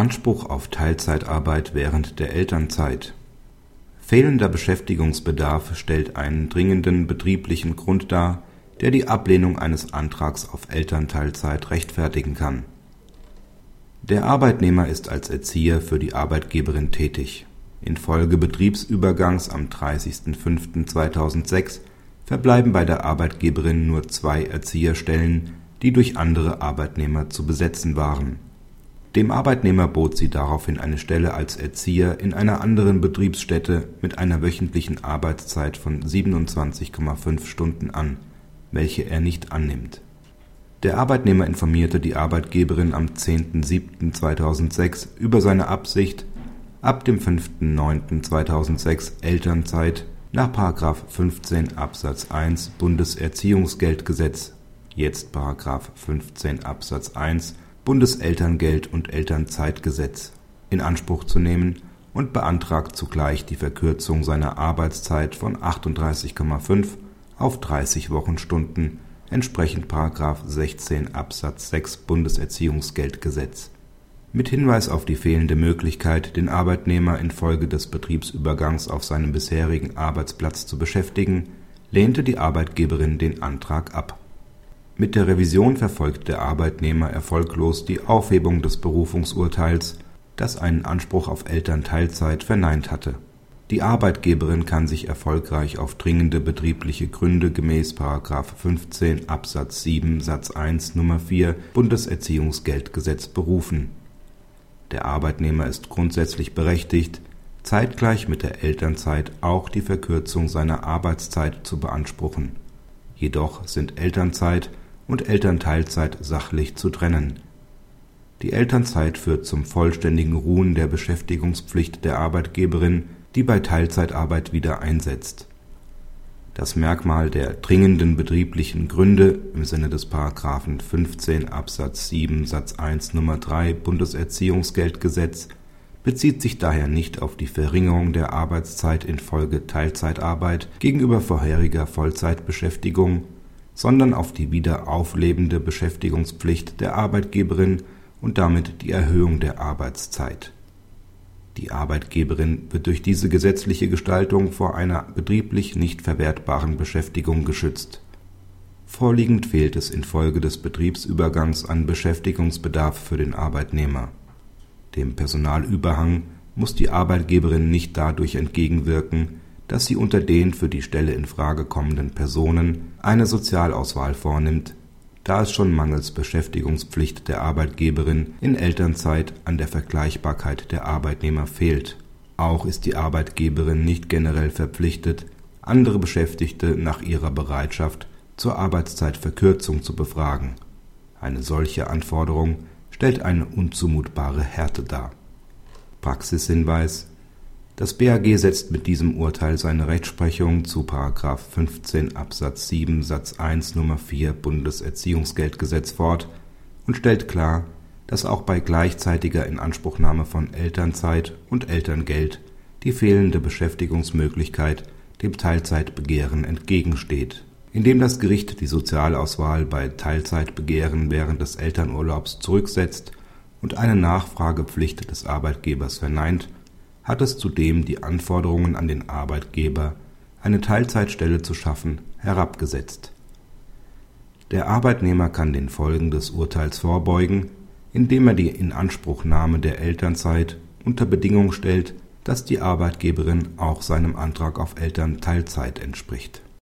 Anspruch auf Teilzeitarbeit während der Elternzeit Fehlender Beschäftigungsbedarf stellt einen dringenden betrieblichen Grund dar, der die Ablehnung eines Antrags auf Elternteilzeit rechtfertigen kann. Der Arbeitnehmer ist als Erzieher für die Arbeitgeberin tätig. Infolge Betriebsübergangs am 30.05.2006 verbleiben bei der Arbeitgeberin nur zwei Erzieherstellen, die durch andere Arbeitnehmer zu besetzen waren. Dem Arbeitnehmer bot sie daraufhin eine Stelle als Erzieher in einer anderen Betriebsstätte mit einer wöchentlichen Arbeitszeit von 27,5 Stunden an, welche er nicht annimmt. Der Arbeitnehmer informierte die Arbeitgeberin am 10.07.2006 über seine Absicht, ab dem 5.09.2006 Elternzeit nach § 15 Absatz 1 Bundeserziehungsgeldgesetz (jetzt § 15 Absatz 1 Bundeselterngeld und Elternzeitgesetz) in Anspruch zu nehmen und beantragt zugleich die Verkürzung seiner Arbeitszeit von 38,5 auf 30 Wochenstunden entsprechend § 16 Absatz 6 Bundeserziehungsgeldgesetz mit Hinweis auf die fehlende Möglichkeit, den Arbeitnehmer infolge des Betriebsübergangs auf seinem bisherigen Arbeitsplatz zu beschäftigen, lehnte die Arbeitgeberin den Antrag ab. Mit der Revision verfolgt der Arbeitnehmer erfolglos die Aufhebung des Berufungsurteils, das einen Anspruch auf Elternteilzeit verneint hatte. Die Arbeitgeberin kann sich erfolgreich auf dringende betriebliche Gründe gemäß § 15 Absatz 7 Satz 1 Nr. 4 Bundeserziehungsgeldgesetz berufen der Arbeitnehmer ist grundsätzlich berechtigt, zeitgleich mit der Elternzeit auch die Verkürzung seiner Arbeitszeit zu beanspruchen. Jedoch sind Elternzeit und Elternteilzeit sachlich zu trennen. Die Elternzeit führt zum vollständigen Ruhen der Beschäftigungspflicht der Arbeitgeberin, die bei Teilzeitarbeit wieder einsetzt das Merkmal der dringenden betrieblichen Gründe im Sinne des § 15 Absatz 7 Satz 1 Nr. 3 Bundeserziehungsgeldgesetz bezieht sich daher nicht auf die Verringerung der Arbeitszeit infolge Teilzeitarbeit gegenüber vorheriger Vollzeitbeschäftigung, sondern auf die wieder auflebende Beschäftigungspflicht der Arbeitgeberin und damit die Erhöhung der Arbeitszeit die Arbeitgeberin wird durch diese gesetzliche Gestaltung vor einer betrieblich nicht verwertbaren Beschäftigung geschützt. Vorliegend fehlt es infolge des Betriebsübergangs an Beschäftigungsbedarf für den Arbeitnehmer. Dem Personalüberhang muss die Arbeitgeberin nicht dadurch entgegenwirken, dass sie unter den für die Stelle in Frage kommenden Personen eine Sozialauswahl vornimmt da es schon mangels Beschäftigungspflicht der Arbeitgeberin in Elternzeit an der Vergleichbarkeit der Arbeitnehmer fehlt. Auch ist die Arbeitgeberin nicht generell verpflichtet, andere Beschäftigte nach ihrer Bereitschaft zur Arbeitszeitverkürzung zu befragen. Eine solche Anforderung stellt eine unzumutbare Härte dar. Praxishinweis das BAG setzt mit diesem Urteil seine Rechtsprechung zu § 15 Absatz 7 Satz 1 Nr. 4 Bundeserziehungsgeldgesetz fort und stellt klar, dass auch bei gleichzeitiger Inanspruchnahme von Elternzeit und Elterngeld die fehlende Beschäftigungsmöglichkeit dem Teilzeitbegehren entgegensteht. Indem das Gericht die Sozialauswahl bei Teilzeitbegehren während des Elternurlaubs zurücksetzt und eine Nachfragepflicht des Arbeitgebers verneint hat es zudem die Anforderungen an den Arbeitgeber, eine Teilzeitstelle zu schaffen, herabgesetzt. Der Arbeitnehmer kann den Folgen des Urteils vorbeugen, indem er die Inanspruchnahme der Elternzeit unter Bedingung stellt, dass die Arbeitgeberin auch seinem Antrag auf Elternteilzeit entspricht